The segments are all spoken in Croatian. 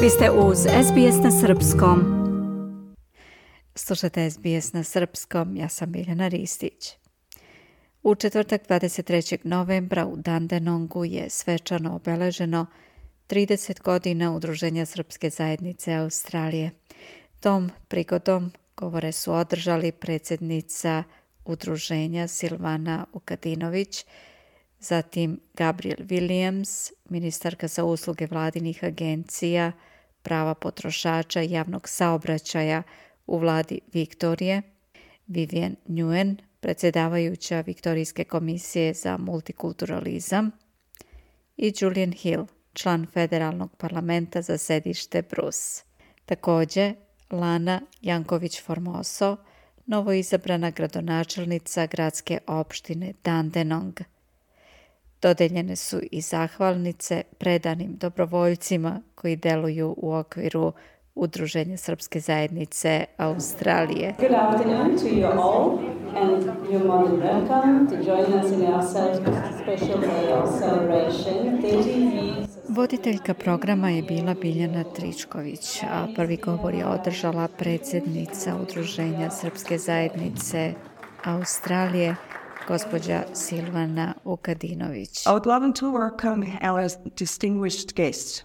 Vi ste uz SBS na Srpskom. Slušate SBS na Srpskom, ja sam Biljana Ristić. U četvrtak 23. novembra u Dandenongu je svečano obeleženo 30 godina Udruženja Srpske zajednice Australije. Tom prigodom govore su održali predsjednica Udruženja Silvana Ukadinović, zatim Gabriel Williams, ministarka za usluge vladinih agencija, prava potrošača i javnog saobraćaja u vladi Viktorije, Vivian Nguyen, predsjedavajuća Viktorijske komisije za multikulturalizam i Julian Hill, član federalnog parlamenta za sedište Brus. Također, Lana Janković-Formoso, novoizabrana gradonačelnica gradske opštine Dandenong – Dodeljene su i zahvalnice predanim dobrovoljcima koji deluju u okviru Udruženja Srpske zajednice Australije. Good afternoon to you all and you're more than welcome to join us in our special day of celebration, 30 Voditeljka programa je bila Biljana Tričković, a prvi govor je održala predsjednica Udruženja Srpske zajednice Australije gospođa Silvana Ukadinović. I would love to welcome our distinguished guests.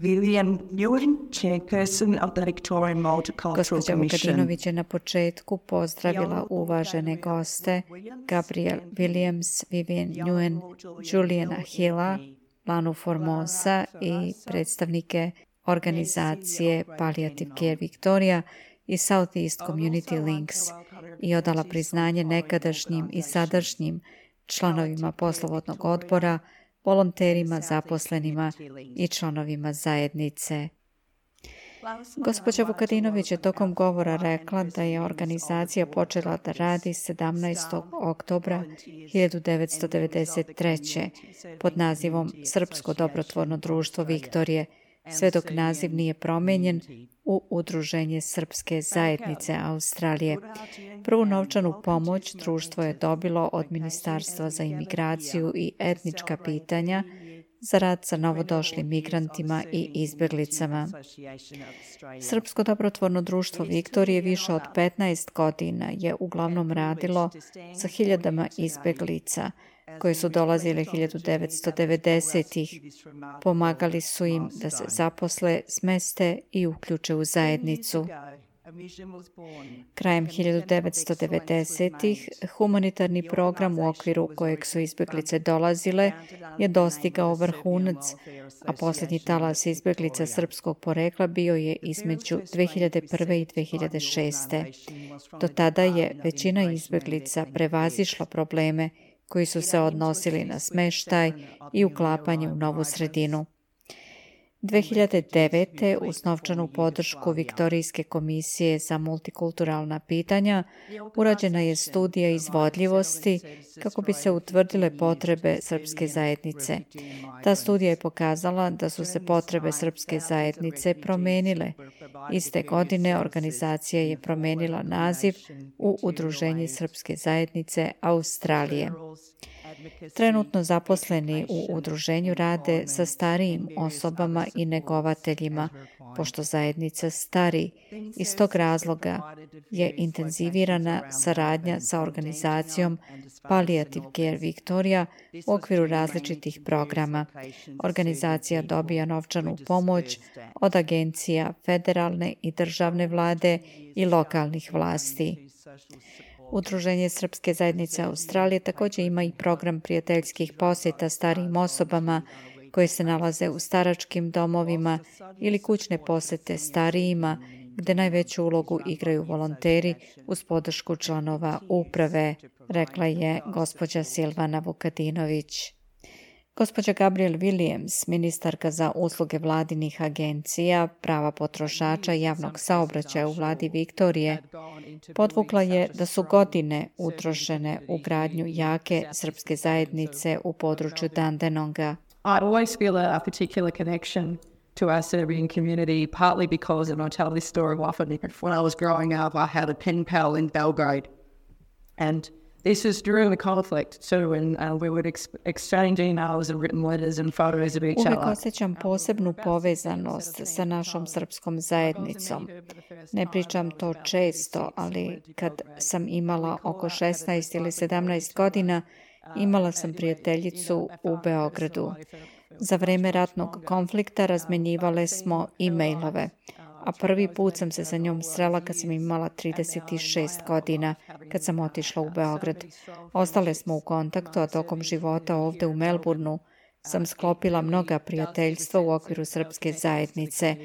Vivian Nguyen, chairperson of the Victorian Multicultural Commission. je na početku pozdravila uvažene goste Gabriel Williams, Vivian Nguyen, Juliana Hilla, Lanu Formosa i predstavnike organizacije Palliative Care Victoria i Southeast Community Links i odala priznanje nekadašnjim i sadašnjim članovima poslovodnog odbora, volonterima, zaposlenima i članovima zajednice. Gospođa Vukadinović je tokom govora rekla da je organizacija počela da radi 17. oktobra 1993. pod nazivom Srpsko dobrotvorno društvo Viktorije, sve dok naziv nije promenjen u Udruženje Srpske zajednice Australije. Prvu novčanu pomoć društvo je dobilo od Ministarstva za imigraciju i etnička pitanja za rad sa novodošlim migrantima i izbjeglicama. Srpsko dobrotvorno društvo Viktorije više od 15 godina je uglavnom radilo sa hiljadama izbjeglica koji su dolazili 1990-ih. Pomagali su im da se zaposle, smeste i uključe u zajednicu. Krajem 1990-ih humanitarni program u okviru kojeg su izbjeglice dolazile je dostigao vrhunac, a posljednji talas izbjeglica srpskog porekla bio je između 2001. i 2006. Do tada je većina izbjeglica prevazišla probleme koji su se odnosili na smeštaj i uklapanje u novu sredinu. 2009. uz novčanu podršku Viktorijske komisije za multikulturalna pitanja urađena je studija izvodljivosti kako bi se utvrdile potrebe srpske zajednice. Ta studija je pokazala da su se potrebe srpske zajednice promenile. Iste godine organizacija je promenila naziv u Udruženje srpske zajednice Australije. Trenutno zaposleni u udruženju rade sa starijim osobama i negovateljima, pošto zajednica stari. Iz tog razloga je intenzivirana saradnja sa organizacijom Palliative Care Victoria u okviru različitih programa. Organizacija dobija novčanu pomoć od agencija federalne i državne vlade i lokalnih vlasti. Udruženje Srpske zajednice Australije također ima i program prijateljskih posjeta starijim osobama koje se nalaze u staračkim domovima ili kućne posjete starijima, gdje najveću ulogu igraju volonteri uz podršku članova uprave, rekla je gospođa Silvana Vukadinović. Gospođa Gabriel Williams, ministarka za usluge vladinih agencija, prava potrošača i javnog saobraćaja u vladi Viktorije, podvukla je da su godine utrošene u gradnju jake srpske zajednice u području Dandenonga. I always feel a, particular connection to our Serbian community, partly because, and I tell this story often, when I was growing up, I had a pen pal in Belgrade. And This was during the conflict so when uh, we would ex- exchange emails and written letters and photos of each Uvijek other. osjećam posebnu povezanost sa našom srpskom zajednicom. Ne pričam to često, ali kad sam imala oko 16 ili 17 godina, imala sam prijateljicu u Beogradu. Za vreme ratnog konflikta razmenjivale smo e-mailove a prvi put sam se sa njom srela kad sam imala 36 godina, kad sam otišla u Beograd. Ostale smo u kontaktu, a tokom života ovde u Melbourneu sam sklopila mnoga prijateljstva u okviru srpske zajednice.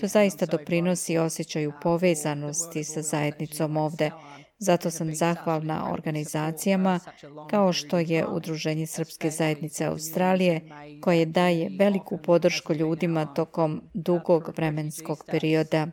To zaista doprinosi osjećaju povezanosti sa zajednicom ovde. Zato sam zahvalna organizacijama kao što je Udruženje Srpske zajednice Australije koje daje veliku podršku ljudima tokom dugog vremenskog perioda.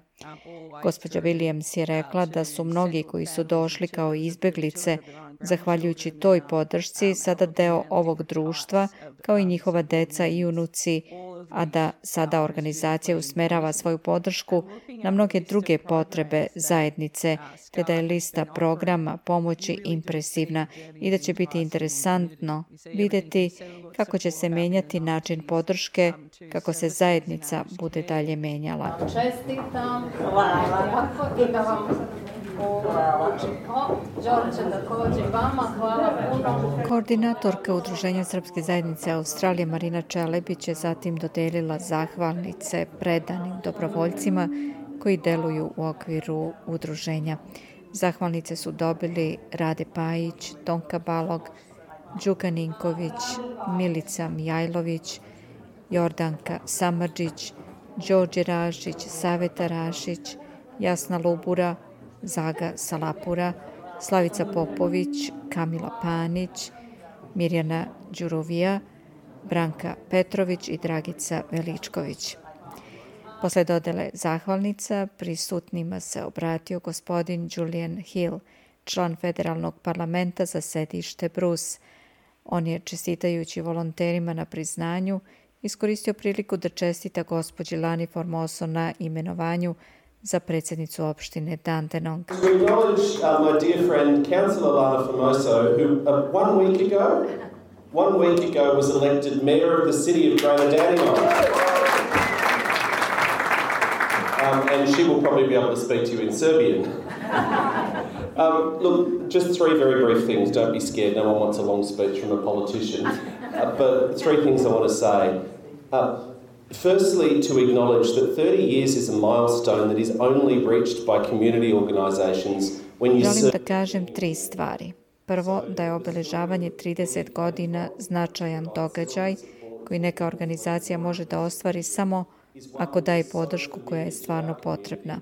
Gospođa Williams je rekla da su mnogi koji su došli kao izbeglice, zahvaljujući toj podršci, sada deo ovog društva, kao i njihova deca i unuci, a da sada organizacija usmerava svoju podršku na mnoge druge potrebe zajednice, te da je lista programa pomoći impresivna i da će biti interesantno vidjeti kako će se menjati način podrške kako se zajednica bude dalje menjala. Čestitam. Hvala. Koordinatorka Udruženja Srpske zajednice Australije Marina Čelebić je zatim dodelila zahvalnice predanim dobrovoljcima koji deluju u okviru udruženja. Zahvalnice su dobili Rade Pajić, Tonka Balog, Đuka Ninković, Milica Mijajlović, Jordanka Samrđić, Đorđe Rašić, Saveta Rašić, Jasna Lubura, Zaga Salapura, Slavica Popović, Kamila Panić, Mirjana Đurovija, Branka Petrović i Dragica Veličković. Posle dodele zahvalnica prisutnima se obratio gospodin Julian Hill, član federalnog parlamenta za sedište Bruce. On je, čestitajući volonterima na priznanju, iskoristio priliku da čestita gospođi Lani Formoso na imenovanju za predsjednicu opštine. To acknowledge uh, my dear friend, Councillor Lana Formoso, who uh, one week ago, one week ago was elected mayor of the city of Greater Dandenong. Um, and she will probably be able to speak to you in Serbian. um, look, just three very brief things. Don't be scared. No one wants a long speech from a politician. Uh, but three things I want to say. Uh, Firstly, to acknowledge that 30 years is a milestone that is only reached by community organisations when you Želim da kažem tri stvari. Prvo, da je obeležavanje 30 godina značajan događaj koji neka organizacija može da ostvari samo ako daje podršku koja je stvarno potrebna.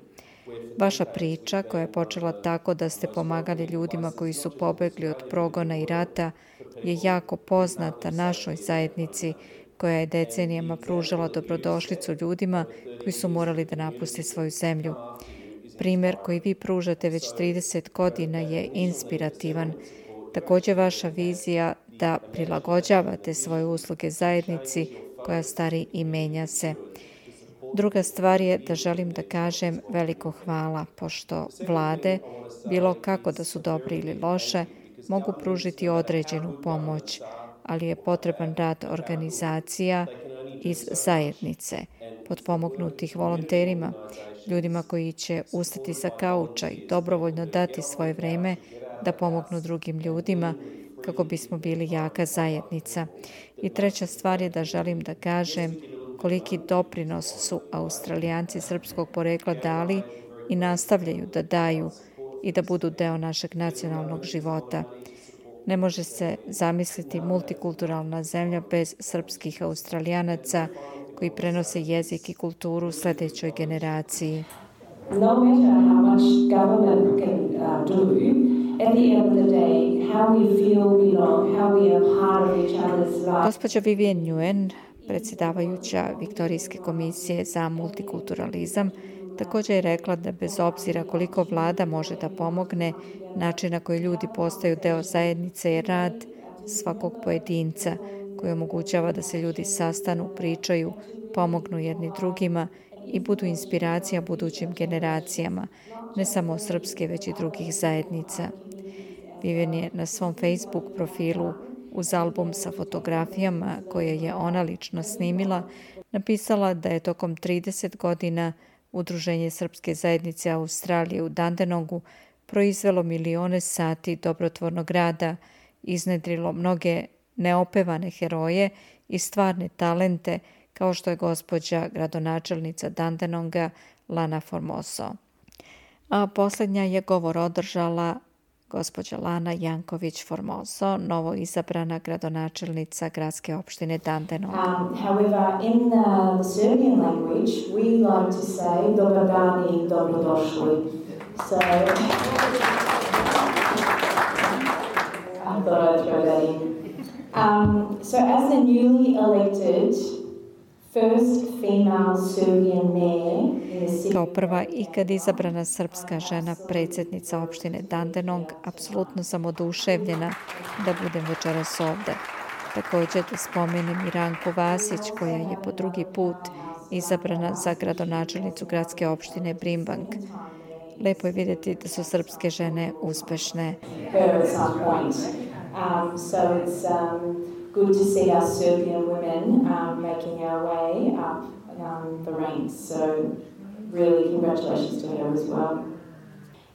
Vaša priča, koja je počela tako da ste pomagali ljudima koji su pobegli od progona i rata, je jako poznata našoj zajednici koja je decenijama pružala dobrodošlicu ljudima koji su morali da napuste svoju zemlju. Primer koji vi pružate već 30 godina je inspirativan. Također vaša vizija da prilagođavate svoje usluge zajednici koja stari i menja se. Druga stvar je da želim da kažem veliko hvala, pošto vlade, bilo kako da su dobre ili loše, mogu pružiti određenu pomoć, ali je potreban rad organizacija iz zajednice, potpomognutih volonterima, ljudima koji će ustati sa kauča i dobrovoljno dati svoje vreme da pomognu drugim ljudima kako bismo bili jaka zajednica. I treća stvar je da želim da kažem koliki doprinos su Australijanci srpskog porekla dali i nastavljaju da daju i da budu deo našeg nacionalnog života. Ne može se zamisliti multikulturalna zemlja bez srpskih australijanaca koji prenose jezik i kulturu sledećoj generaciji. No matter how much government can uh, do, at the end of the day, how we feel belong, how we are part of each other's lives. Gospođa Vivian Nguyen, predsjedavajuća Viktorijske komisije za multikulturalizam, također je rekla da bez obzira koliko vlada može da pomogne, način na koji ljudi postaju deo zajednice je rad svakog pojedinca koji omogućava da se ljudi sastanu, pričaju, pomognu jedni drugima i budu inspiracija budućim generacijama, ne samo srpske, već i drugih zajednica. Vivian je na svom Facebook profilu uz album sa fotografijama koje je ona lično snimila, napisala da je tokom 30 godina Udruženje Srpske zajednice Australije u Dandenongu proizvelo milione sati dobrotvornog rada, iznedrilo mnoge neopevane heroje i stvarne talente, kao što je gospođa gradonačelnica Dandenonga Lana Formoso. A posljednja je govor održala gospođa Lana Janković Formoso, novo izabrana gradonačelnica gradske opštine Dandenong. Um, however, in the, the Serbian language, we like to say dobar dan i dobrodošli. So, I thought I'd throw that in. Um, so as the newly elected Kao prva ikad izabrana srpska žena predsjednica opštine Dandenong, apsolutno sam oduševljena da budem večeras ovde. Također da spomenem i Ranku Vasić koja je po drugi put izabrana za gradonačelnicu gradske opštine Brimbank. Lepo je vidjeti da su srpske žene uspešne. Um, so it's, um, good to see us Serbian women um, making our way up um, the ranks. So, really, congratulations to her as well.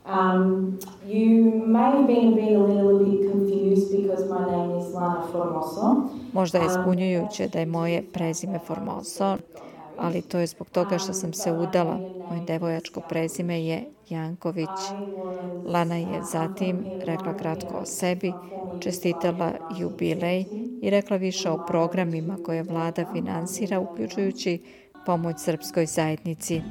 Um, you may have been a little bit confused because my name is Lana Formoso. Možda je ispunjujuće da je moje prezime Formoso, ali to je zbog toga što sam se udala. Moje devojačko prezime je Janković. Lana je zatim rekla kratko o sebi, čestitala jubilej i rekla više o programima koje vlada finansira, uključujući pomoć srpskoj zajednici.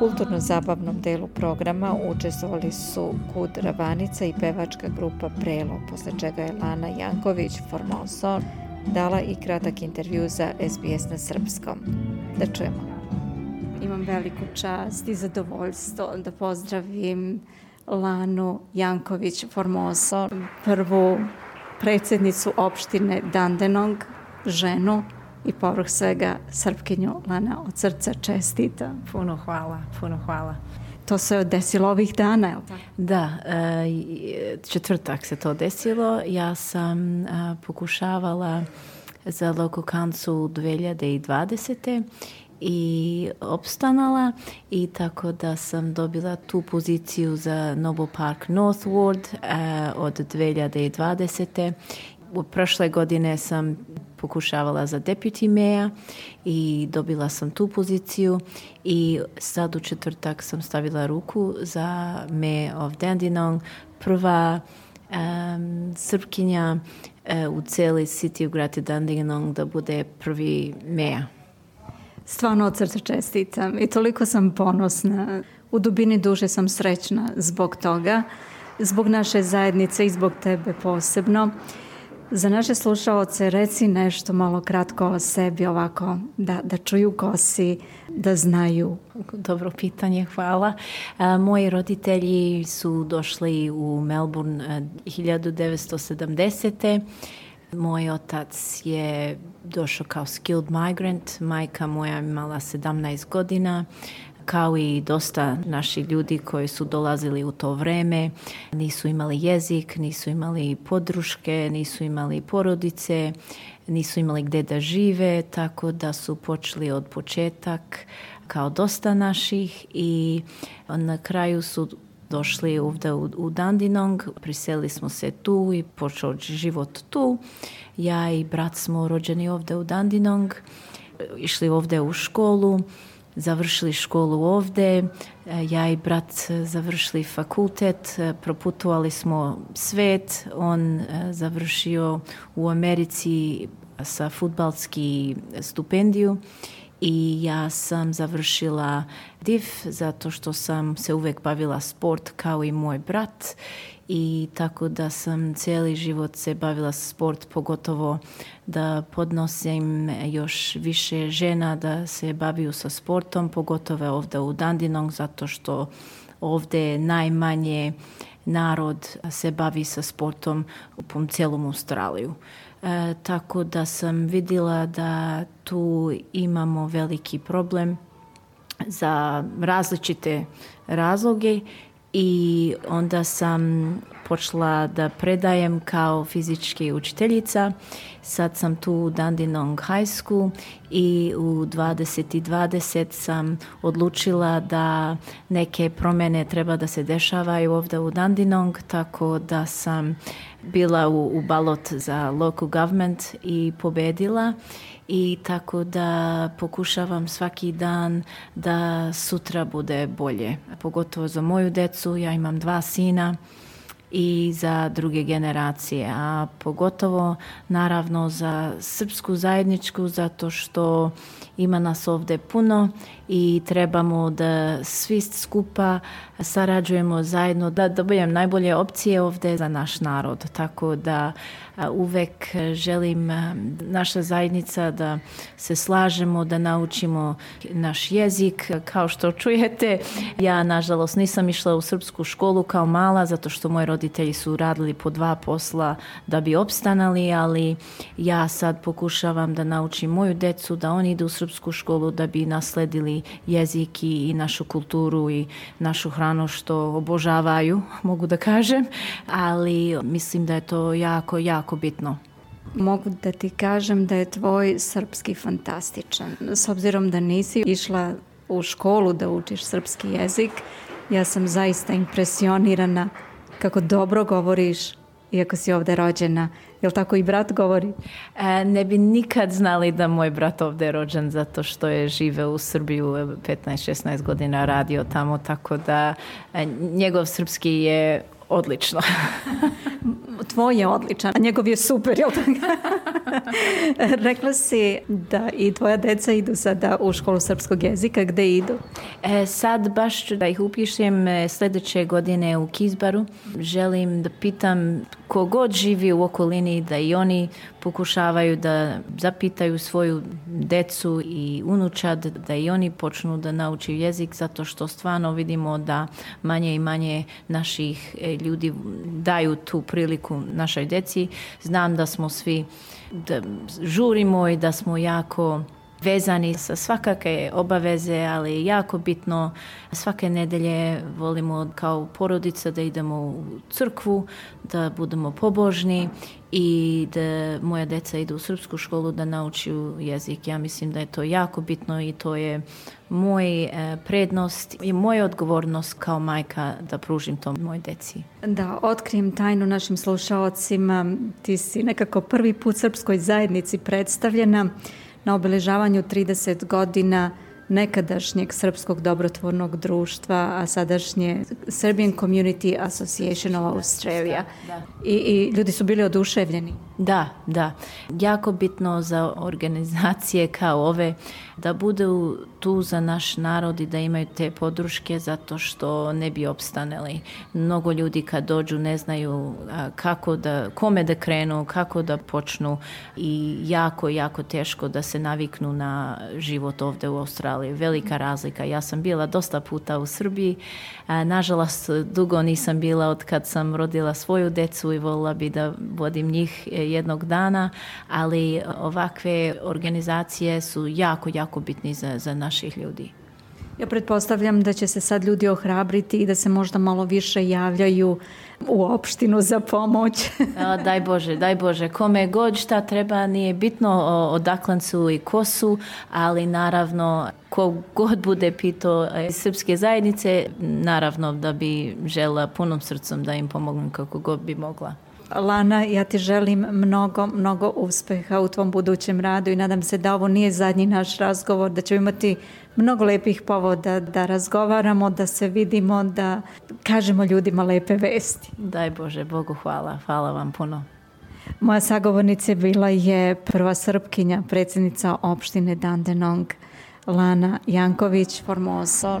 Kulturno-zabavnom delu programa učestvovali su Kud Ravanica i pevačka grupa Prelo, posle čega je Lana Janković Formoso dala i kratak intervju za SBS na srpskom. Da čujemo. Imam veliku čast i zadovoljstvo da pozdravim Lanu Janković Formoso, prvu predsjednicu opštine Dandenong, ženu i povrh svega Srpkinju Lana od srca čestita. Puno hvala, puno hvala. To se desilo ovih dana, je tako? Da, e, četvrtak se to desilo. Ja sam e, pokušavala za lokokancu 2020 i opstanala i tako da sam dobila tu poziciju za Noble Park Northward uh, od 2020. U prošle godine sam pokušavala za deputy meja i dobila sam tu poziciju i sad u četvrtak sam stavila ruku za me of Dandenong, prva um, srpkinja uh, u cijeli city u grati Dandenong da bude prvi meja. Stvarno od srca čestitam i toliko sam ponosna. U dubini duše sam srećna zbog toga, zbog naše zajednice i zbog tebe posebno. Za naše slušaoce reci nešto malo kratko o sebi ovako, da, da čuju ko si, da znaju. Dobro pitanje, hvala. A, moji roditelji su došli u Melbourne a, 1970. Moj otac je došao kao skilled migrant, majka moja imala 17 godina kao i dosta naših ljudi koji su dolazili u to vreme. Nisu imali jezik, nisu imali podruške, nisu imali porodice, nisu imali gde da žive, tako da su počeli od početak kao dosta naših i na kraju su došli ovde u, Dandinong, priseli smo se tu i počeo život tu. Ja i brat smo rođeni ovde u Dandinong, išli ovde u školu, završili školu ovde, e, ja i brat završili fakultet, e, proputovali smo svet, on e, završio u Americi sa futbalski stipendiju i ja sam završila DIF zato što sam se uvek bavila sport kao i moj brat i tako da sam cijeli život se bavila sport, pogotovo da podnosim još više žena da se baviju sa sportom, pogotovo ovde u Dandenong, zato što ovde najmanje narod se bavi sa sportom u cijelom Australiju. Tako da sam vidjela da tu imamo veliki problem za različite razloge i onda sam počela da predajem kao fizički učiteljica. Sad sam tu u Dandenong High School i u 2020 sam odlučila da neke promjene treba da se dešavaju ovdje u Dandenong, tako da sam bila u, u balot za local government i pobedila i tako da pokušavam svaki dan da sutra bude bolje. Pogotovo za moju decu, ja imam dva sina i za druge generacije, a pogotovo naravno za srpsku zajedničku zato što ima nas ovdje puno i trebamo da svi skupa sarađujemo zajedno da dobijem najbolje opcije ovdje za naš narod. Tako da uvek želim naša zajednica da se slažemo, da naučimo naš jezik. Kao što čujete, ja nažalost nisam išla u srpsku školu kao mala zato što moji roditelji su radili po dva posla da bi opstanali, ali ja sad pokušavam da naučim moju decu da oni idu u srpsku školu da bi nasledili jezik i našu kulturu i našu hranu što obožavaju, mogu da kažem, ali mislim da je to jako, jako bitno. Mogu da ti kažem da je tvoj srpski fantastičan. S obzirom da nisi išla u školu da učiš srpski jezik, ja sam zaista impresionirana kako dobro govoriš iako si ovdje rođena. Jel tako i brat govori? E, ne bi nikad znali da moj brat ovdje rođen zato što je žive u Srbiju 15-16 godina radio tamo, tako da e, njegov srpski je odlično. Tvoj je odličan, a njegov je super, jel Rekla si da i tvoja deca idu sada u školu srpskog jezika. Gde idu? E, sad baš ću da ih upišem e, sljedeće godine u Kizbaru. Želim da pitam kogod živi u okolini da i oni pokušavaju da zapitaju svoju decu i unučad da i oni počnu da nauči jezik zato što stvarno vidimo da manje i manje naših e, ljudi daju tu priliku našoj deci. Znam da smo svi da žurimo i da smo jako vezani sa svakake obaveze, ali jako bitno svake nedelje volimo kao porodica da idemo u crkvu, da budemo pobožni i da moja deca idu u srpsku školu da naučiju jezik. Ja mislim da je to jako bitno i to je moj e, prednost i moja odgovornost kao majka da pružim to moj deci. Da otkrijem tajnu našim slušalcima. Ti si nekako prvi put srpskoj zajednici predstavljena na obilježavanju 30 godina nekadašnjeg Srpskog dobrotvornog društva, a sadašnje Serbian Community Association of Australia. I, I ljudi su bili oduševljeni. Da, da. Jako bitno za organizacije kao ove da budu tu za naš narod i da imaju te podruške zato što ne bi opstaneli. Mnogo ljudi kad dođu ne znaju kako da, kome da krenu, kako da počnu i jako, jako teško da se naviknu na život ovdje u Australiji. Velika razlika. Ja sam bila dosta puta u Srbiji. Nažalost, dugo nisam bila od kad sam rodila svoju decu i volila bi da vodim njih e, jednog dana, ali ovakve organizacije su jako, jako bitni za, za naših ljudi. Ja pretpostavljam da će se sad ljudi ohrabriti i da se možda malo više javljaju u opštinu za pomoć. daj Bože, daj Bože. Kome god šta treba, nije bitno odakle su i ko su, ali naravno ko god bude pitao iz srpske zajednice, naravno da bi žela punom srcom da im pomognem kako god bi mogla. Lana, ja ti želim mnogo, mnogo uspeha u tvom budućem radu i nadam se da ovo nije zadnji naš razgovor, da ćemo imati mnogo lepih povoda da razgovaramo, da se vidimo, da kažemo ljudima lepe vesti. Daj Bože, Bogu hvala. Hvala vam puno. Moja sagovornica bila je prva srpkinja, predsjednica opštine Dandenong, Lana Janković Formoso.